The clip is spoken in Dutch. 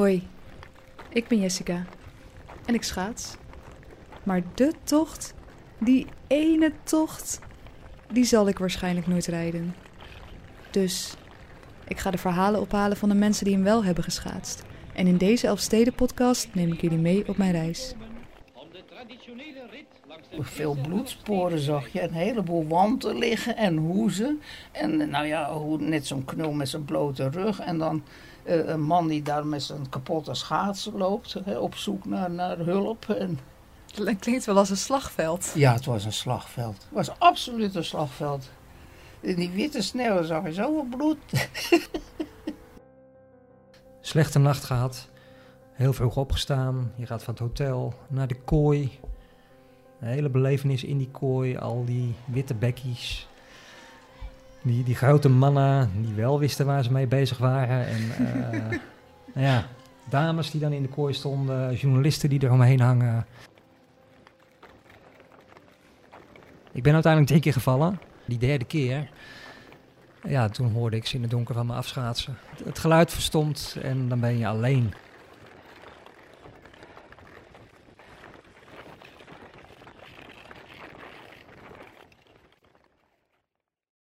Hoi, ik ben Jessica en ik schaats. Maar de tocht, die ene tocht, die zal ik waarschijnlijk nooit rijden. Dus ik ga de verhalen ophalen van de mensen die hem wel hebben geschaatst. En in deze Elfsteden-podcast neem ik jullie mee op mijn reis. Veel bloedsporen zag je, een heleboel wanten liggen en hoezen. En nou ja, hoe, net zo'n knul met zijn blote rug. En dan eh, een man die daar met zijn kapotte schaatsen loopt, hè, op zoek naar, naar hulp. En, Dat klinkt wel als een slagveld. ja, het was een slagveld. Het was absoluut een slagveld. In die witte sneeuw zag je zoveel bloed. Slechte nacht gehad. Heel vroeg opgestaan. Je gaat van het hotel naar de kooi. Een hele belevenis in die kooi. Al die witte bekkies. Die, die grote mannen die wel wisten waar ze mee bezig waren. En eh, nou ja, dames die dan in de kooi stonden. Journalisten die er omheen hangen. Ik ben uiteindelijk drie keer gevallen. Die derde keer, ja, toen hoorde ik ze in het donker van me afschaatsen. Het geluid verstomt en dan ben je alleen.